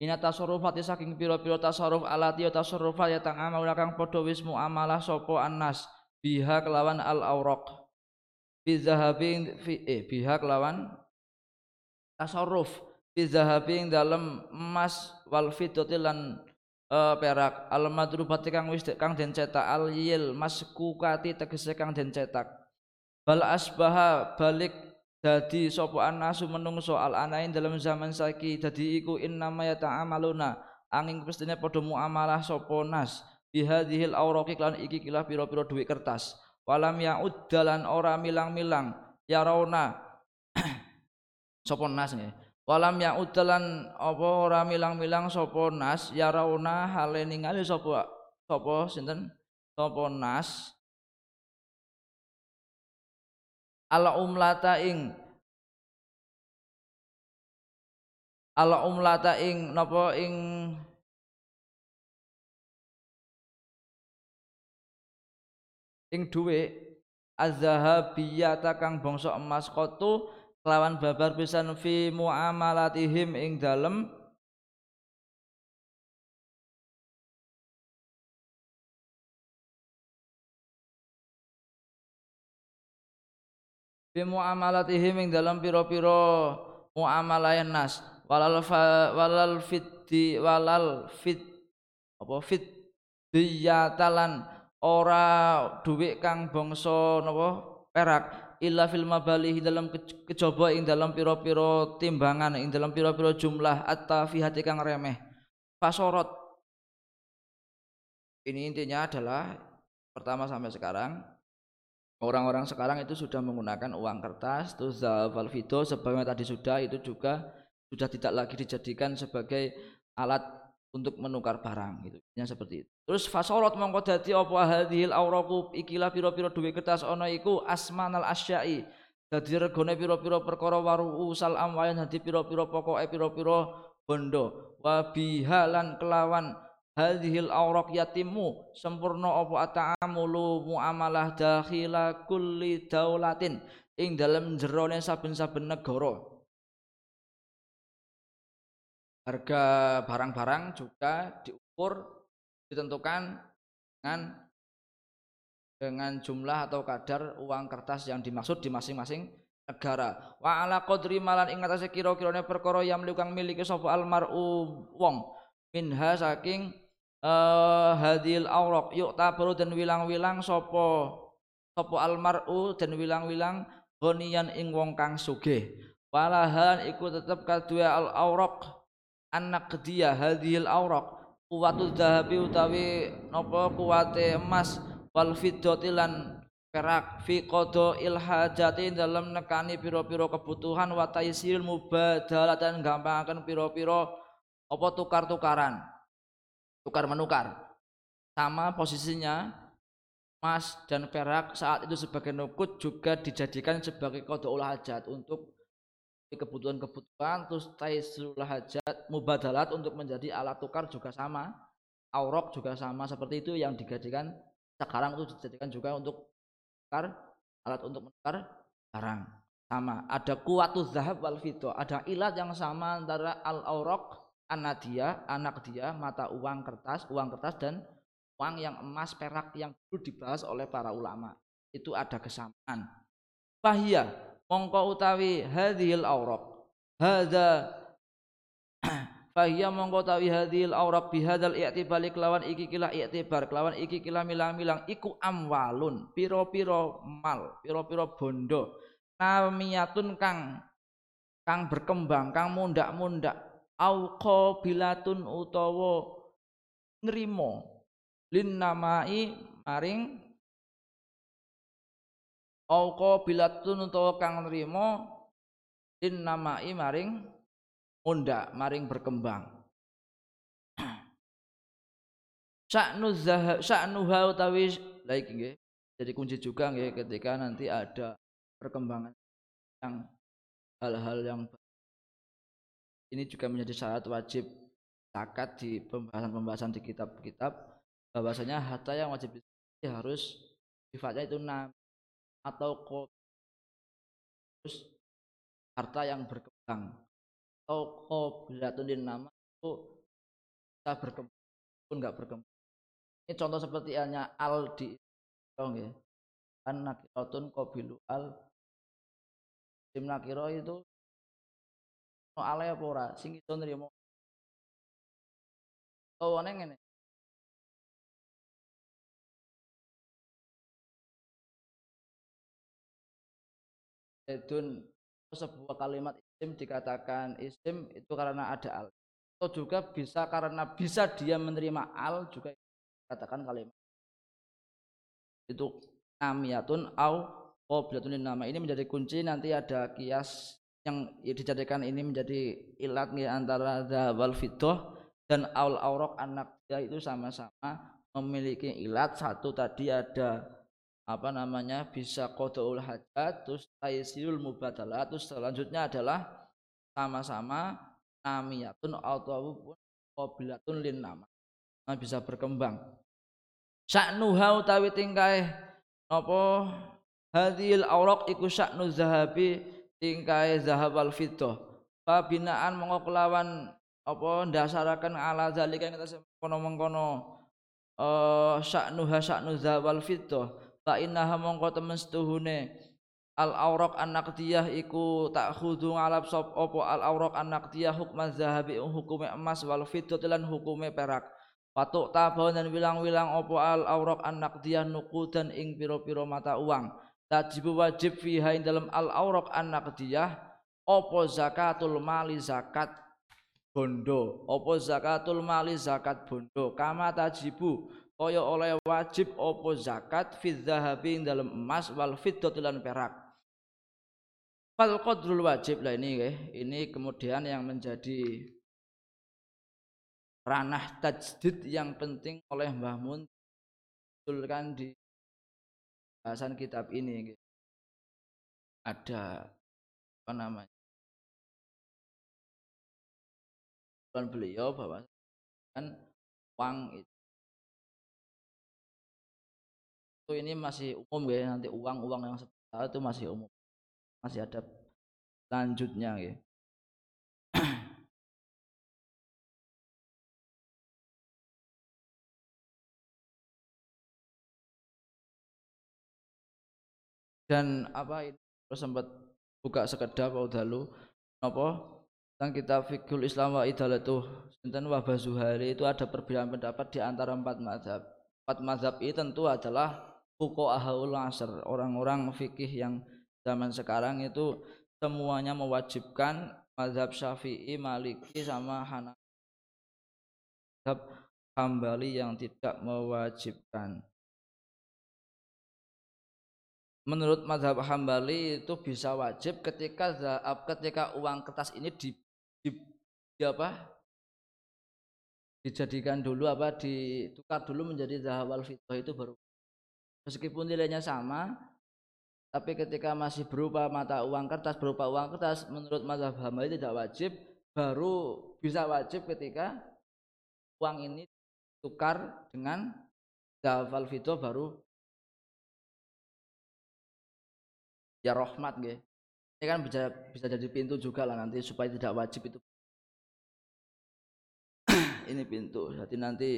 Ina tasarrufati saking pira-pira tasarruf alati tasarrufat ya tang amal kang padha wis muamalah sapa annas biha kelawan al auraq fi zahabi fi eh biha kelawan tasarruf. Fi zahabi dalam emas wal fiddati lan uh, perak. Al madrubati kang wis kang den cetak. Al yil maskukati tegese kang den cetak. Bal asbaha balik dadi sapa anasu menungso al anain dalam zaman saiki. Dadi iku innama yata'amaluna. Angin pestine padha muamalah sapa nas. Bihadhil auraqi lan iki kilah pira-pira dhuwit kertas. Walam ya'ud dalan ora milang-milang. Ya rauna sapa nas nggih walam ya'ud dalan apa ora milang-milang sapa nas ya rauna hale ningali sapa sapa sinten? Sapa nas? Ala umlata ing ala umlata ing napa ing ing dhuwit azhabiyata kang bangsa emas kotu kelawan babar pisan fi muamalatihim ing dalem. Bi muamalatihim ing dalam pira-pira muamalah nas. Walal fa, walal fitdi walal fit apa fit diyatalan ora dhuwit kang bangsa napa perak illa fil mabalihi dalam kejaba ing dalam pira-pira timbangan ing dalam pira-pira jumlah at-tafihati kang remeh. Fasorot. Ini intinya adalah pertama sampai sekarang orang-orang sekarang itu sudah menggunakan uang kertas terus zahab fido sebagaimana tadi sudah itu juga sudah tidak lagi dijadikan sebagai alat untuk menukar barang gitu. Yang seperti itu. Terus fasorot mongko dadi apa? Hadhil auraqu ikilah pira-pira duwe kertas ana iku asmanal asyai. Dadi regane pira-pira perkara waru usal amwayan dadi pira-pira pokoke pira-pira bondo. Wa bihalan kelawan hadhil awraq yatimu sempurna apa? Ata'amulu muamalah dakhila kulli daulatin. Ing dalam jerone saben-saben negara harga barang-barang juga diukur ditentukan dengan dengan jumlah atau kadar uang kertas yang dimaksud di masing-masing negara. Wa ala qadri malan ing atase kira-kirane perkara yang kang miliki sapa almaru wong. Minha saking uh, hadil aurok yuk tabru dan wilang-wilang sopo sopo almaru dan wilang-wilang gonian ing wong kang sugih. Walahan iku tetep kadua al aurok anak dia hadil aurok kuwatu dahabi utawi nopo kuwate emas wal fiddati perak fi qada il hajati dalam nekani piro-piro kebutuhan wa mubadalah dan gampangaken piro-piro apa tukar-tukaran. Tukar menukar. Sama posisinya emas dan perak saat itu sebagai nukut juga dijadikan sebagai olah hajat untuk kebutuhan-kebutuhan terus taisul hajat mubadalat untuk menjadi alat tukar juga sama aurok juga sama seperti itu yang dijadikan sekarang itu dijadikan juga untuk tukar alat untuk menukar barang sama ada kuatuz zahab wal fito ada ilat yang sama antara al aurok anak dia, anak dia, mata uang kertas, uang kertas dan uang yang emas perak yang dulu dibahas oleh para ulama. Itu ada kesamaan. Fahiyah mongko utawi hadhil auraq. Hadza Fahiyya mongko utawi hadhil auraq bihadzal i'tibar kelawan iki kila i'tibar kelawan iki kila milang-milang iku amwalun piro-piro mal, piro-piro bondo namiyatun kang kang berkembang, kang mundak-mundak au qabilatun utawa nrimo lin namai maring au qabilatun utawa kang nrimo lin maring munda maring berkembang. Sya'nu zahab sya'nuha utawi laik nggih jadi kunci juga nggih ketika nanti ada perkembangan yang hal-hal yang ini juga menjadi syarat wajib zakat di pembahasan-pembahasan di kitab-kitab bahwasanya harta yang wajib harus sifatnya itu nam atau ko terus harta yang berkembang. Atau qoblatun nama itu bisa berkembang pun enggak berkembang. Ini contoh seperti halnya al di ya. Kan nakiratun qabilu al. Sim nakiro itu no ale apa ora? Sing iso nrimo. Ngene Zaidun sebuah kalimat isim dikatakan isim itu karena ada al. Atau juga bisa karena bisa dia menerima al juga dikatakan kalimat. Itu namiyatun au qoblatun nama. Ini menjadi kunci nanti ada kias yang dijadikan ini menjadi ilat antara wal fitoh dan aul aurok anak dia itu sama-sama memiliki ilat. Satu tadi ada apa namanya bisa kodoul hajat terus taisirul mubadalah terus selanjutnya adalah sama-sama namiyatun ataupun qabilatun lin nama. Nah, bisa berkembang. Sya'nuha utawi tingkai apa hadhil auraq iku sya'nu zahabi tingkai zahab wal fiddah. Pabinaan mongko kelawan apa ndasaraken ala zalika atas kono-mengkono eh sya'nuha sya'nu zahab wal fiddah fa innaha mongko temen setuhune al auraq an naqdiyah iku tak khudu ngalap sop opo al auraq an naqdiyah hukma zahabi hukume emas wal fiddah lan hukume perak. Patuk tabon dan wilang-wilang opo al auraq an naqdiyah nukudan ing piro-piro mata uang. Tajibu wajib fiha dalam al auraq an naqdiyah opo zakatul mali zakat bondo. Opo zakatul mali zakat bondo. Kama tajibu kaya oleh wajib opo zakat fi dzahabi dalam emas wal fiddati lan perak. Fal qadrul wajib lah ini ya. ini kemudian yang menjadi ranah tajdid yang penting oleh Mbah Mun di bahasan kitab ini ada apa namanya? Beliau bahwa kan uang itu itu ini masih umum ya nanti uang-uang yang seperti itu masih umum masih ada lanjutnya ya. Dan apa itu sempat buka sekedap dalu apa tentang kitab fikul Islam wa idalatuh sinten wa Zuhari itu ada perbedaan pendapat di antara empat mazhab. Empat mazhab ini tentu adalah fuko ahaul asr orang-orang fikih yang zaman sekarang itu semuanya mewajibkan mazhab syafi'i maliki sama hanafi. Hambali yang tidak mewajibkan. Menurut mazhab Hambali itu bisa wajib ketika ketika uang kertas ini di, di, di apa? Dijadikan dulu apa? Ditukar dulu menjadi zahab wal fitoh itu baru meskipun nilainya sama tapi ketika masih berupa mata uang kertas berupa uang kertas menurut mazhab Hambali tidak wajib baru bisa wajib ketika uang ini tukar dengan zahab wal fitoh baru ya rahmat nggih. Ini kan bisa bisa jadi pintu juga lah nanti supaya tidak wajib itu. ini pintu. Jadi nanti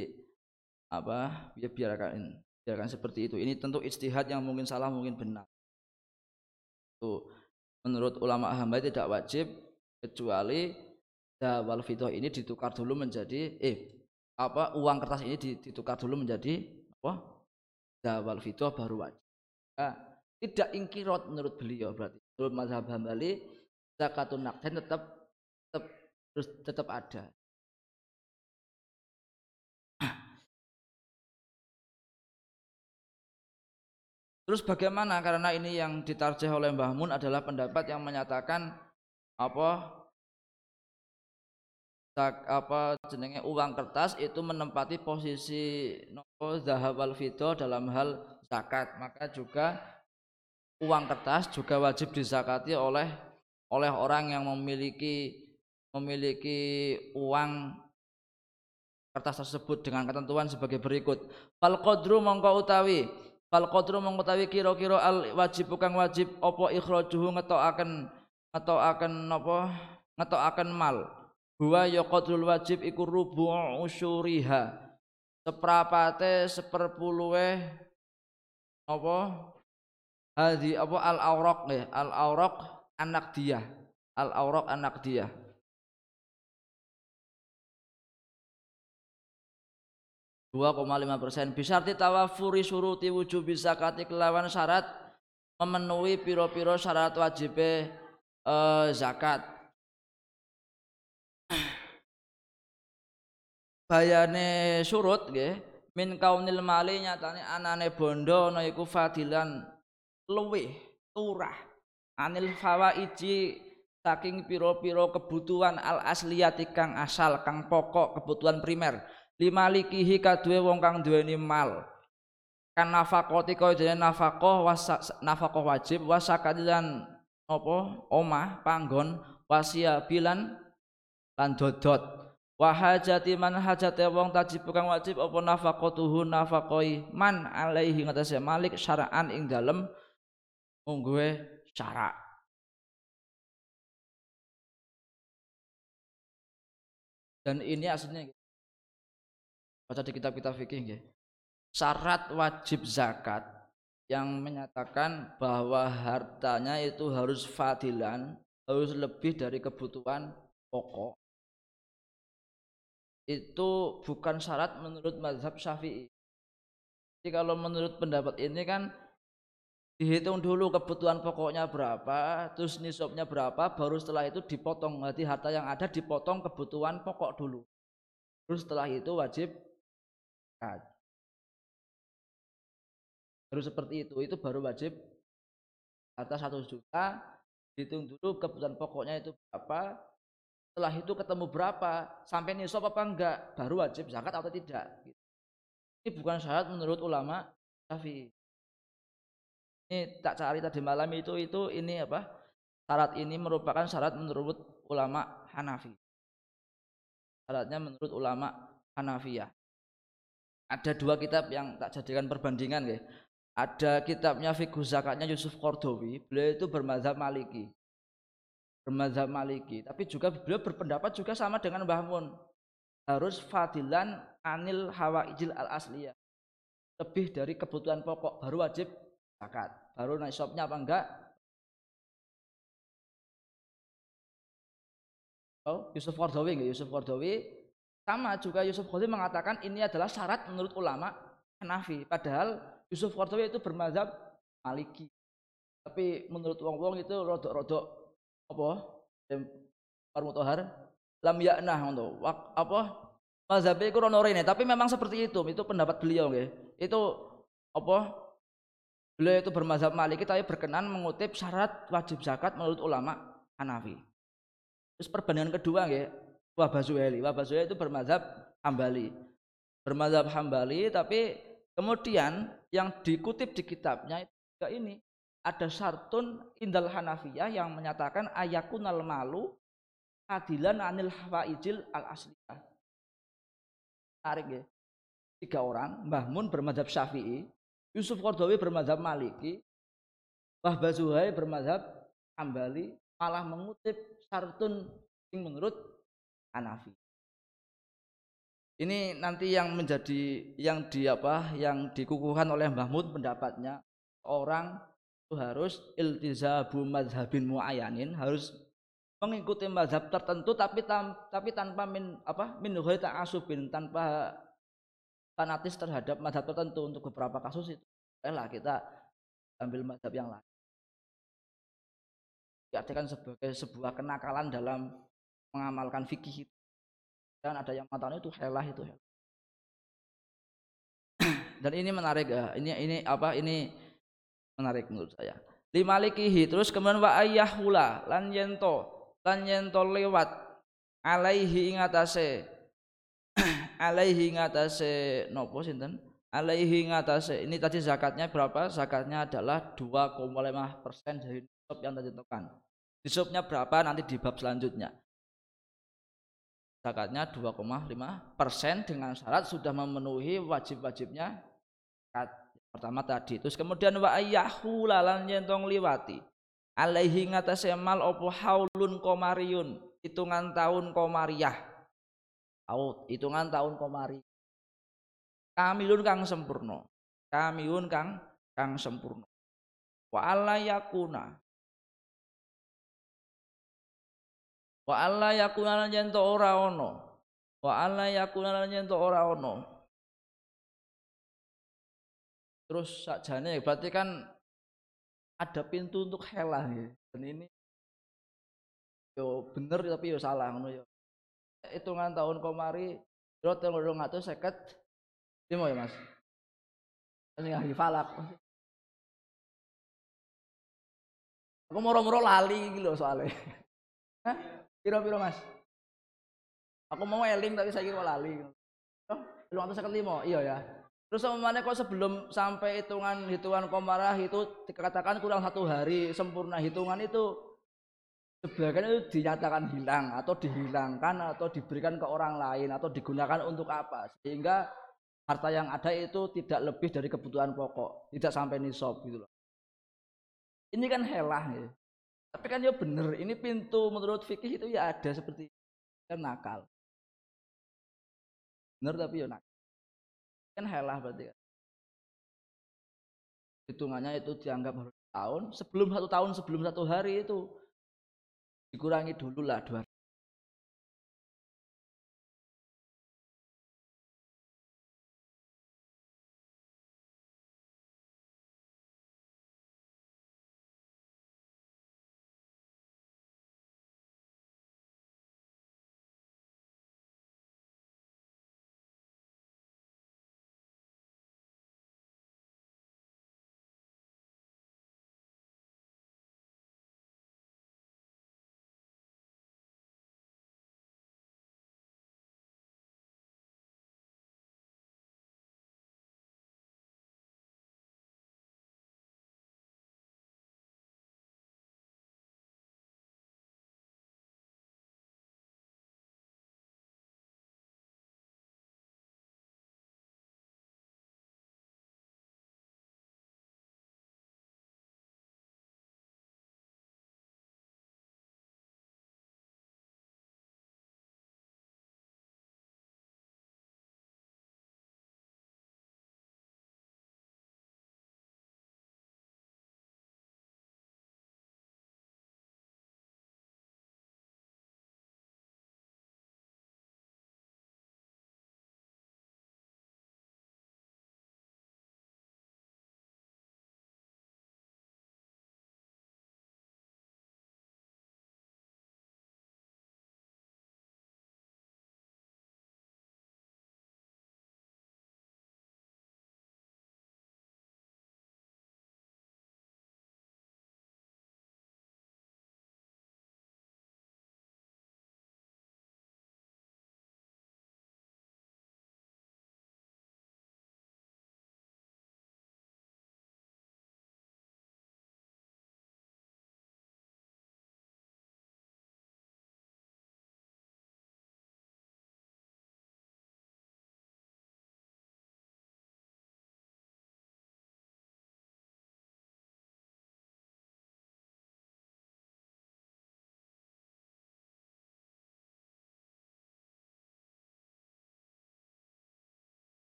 apa ya biarkan biarkan seperti itu. Ini tentu istihad yang mungkin salah mungkin benar. Tuh menurut ulama hamba tidak wajib kecuali dawal fitoh ini ditukar dulu menjadi eh apa uang kertas ini ditukar dulu menjadi apa dawal fitoh baru wajib. Nah, tidak ingkirot menurut beliau berarti menurut mazhab Hambali zakatun nakden tetap tetap terus tetap ada Terus bagaimana karena ini yang ditarjih oleh Mbah Mun adalah pendapat yang menyatakan apa apa jenenge uang kertas itu menempati posisi nopo zahab wal dalam hal zakat maka juga uang kertas juga wajib dizakati oleh oleh orang yang memiliki memiliki uang kertas tersebut dengan ketentuan sebagai berikut. Fal qadru mongko utawi fal qadru utawi kira-kira al wajib bukan wajib apa ikhrajuhu ngetokaken ngetokaken napa ngetokaken mal. Huwa ya qadrul wajib iku rubu' usyuriha. Seprapate seperpuluhe apa? Hadi apa? Al auraq ya. Al auraq anak dia al auraq anak dia 2,5 persen. Bisarti tawafuri suruti wujub zakati kelawan syarat memenuhi piro-piro syarat wajib eh, zakat. Bayane surut nggih min kaunil mali nyatane anane bondo ana iku fadilan luwih turah anil fawaiji saking piro-piro kebutuhan al asliyati kang asal kang pokok kebutuhan primer limalikihi kadue wong kang duweni mal. Kan nafakoti kaya dene nafakoh nafakoh wajib wasakadilan apa omah panggon wasia bilan lan dodot. Wahajati man hajate wong tajib kang wajib apa nafaqatuhu nafaqoi man alaihi ngatasé malik syara'an ing dalem mungguhe syarak. Dan ini aslinya baca di kitab-kitab fikih ya. Syarat wajib zakat yang menyatakan bahwa hartanya itu harus fadilan, harus lebih dari kebutuhan pokok. Itu bukan syarat menurut mazhab Syafi'i. Jadi kalau menurut pendapat ini kan dihitung dulu kebutuhan pokoknya berapa, terus nisabnya berapa, baru setelah itu dipotong. Berarti harta yang ada dipotong kebutuhan pokok dulu. Terus setelah itu wajib zakat. Terus seperti itu, itu baru wajib atas satu juta, hitung dulu kebutuhan pokoknya itu berapa, setelah itu ketemu berapa, sampai nisab apa enggak, baru wajib zakat atau tidak. Ini bukan syarat menurut ulama Syafi'i. Ini tak cari tadi malam itu itu ini apa? Syarat ini merupakan syarat menurut ulama Hanafi. Syaratnya menurut ulama Hanafiyah ada dua kitab yang tak jadikan perbandingan ya. Ada kitabnya Fiqh Zakatnya Yusuf Kordowi, beliau itu bermazhab Maliki. Bermazhab Maliki, tapi juga beliau berpendapat juga sama dengan Mbah Mun. Harus fadilan anil hawa ijil al asliyah. Lebih dari kebutuhan pokok baru wajib zakat. Baru naisabnya apa enggak? Oh, Yusuf Kordowi enggak? Yusuf Kordowi sama juga Yusuf Qardawi mengatakan ini adalah syarat menurut ulama Hanafi. Padahal Yusuf Qardawi itu bermazhab Maliki. Tapi menurut wong-wong itu rodok-rodok apa? Parmutohar lam yaknah untuk apa? Mazhab itu ini. Tapi memang seperti itu. Itu pendapat beliau nggih. Itu apa? Beliau itu bermazhab Maliki tapi berkenan mengutip syarat wajib zakat menurut ulama Hanafi. Terus perbandingan kedua nggih, Wahbah Zuhaili. Wahbah itu bermazhab Hambali. Bermazhab Hambali tapi kemudian yang dikutip di kitabnya itu juga ini ada syartun indal Hanafiyah yang menyatakan ayakunal malu adilan anil hawaijil al asliyah. Tarik ya. Tiga orang, Mbah Mun bermazhab Syafi'i, Yusuf Qardawi bermazhab Maliki, Wahbah Zuhaili bermazhab Hambali malah mengutip syartun yang menurut Hanafi. Ini nanti yang menjadi yang di apa yang dikukuhkan oleh Mahmud pendapatnya orang itu harus iltizabu mazhabin muayyanin harus mengikuti mazhab tertentu tapi tam, tapi tanpa min apa min ta'asubin tanpa fanatis terhadap mazhab tertentu untuk beberapa kasus itu lah kita ambil mazhab yang lain diartikan sebagai sebuah kenakalan dalam mengamalkan fikih itu. Dan ada yang matanya itu helah itu. Helah. Dan ini menarik ya. Ini ini apa? Ini menarik menurut saya. Lima likihi terus kemudian wa ayyahula lan yento lan yento lewat alaihi ingatase alaihi ingatase nopo sinten alaihi ingatase ini tadi zakatnya berapa zakatnya adalah 2,5 persen dari nisab yang tadi tentukan nisabnya berapa nanti di bab selanjutnya zakatnya 2,5 persen dengan syarat sudah memenuhi wajib-wajibnya. Pertama tadi. Terus kemudian wa ayyahu lalan yentong liwati. Alaihi ngatasé mal opo haulun komariun. Hitungan tahun komariah. Au hitungan tahun komari kamilun kang sempurna. Kamilun kang kang sempurna. Wa alla yakuna wa alla yakuna lan yen ora ana wa alla yakuna lan yen ora ana terus sakjane berarti kan ada pintu untuk helah ya. dan ini yo bener tapi yo salah ngono yo. Hitungan tahun komari telung atau seket lima ya mas? Ini lagi falak. Aku moro-moro lali gitu soalnya? Piro-piro mas? Aku mau eling tapi saya kira lali. Seket lima iya ya. Terus mana kok sebelum sampai hitungan hitungan komarah itu dikatakan kurang satu hari sempurna hitungan itu sebagian itu dinyatakan hilang atau dihilangkan atau diberikan ke orang lain atau digunakan untuk apa. Sehingga harta yang ada itu tidak lebih dari kebutuhan pokok tidak sampai nisab gitu loh. Ini kan helah ya tapi kan ya bener ini pintu menurut fikih itu ya ada seperti kan nakal. Bener tapi ya nakal. Kan helah berarti kan. Hitungannya itu dianggap harus tahun sebelum satu tahun sebelum satu hari itu. Dikurangi dulu lah dua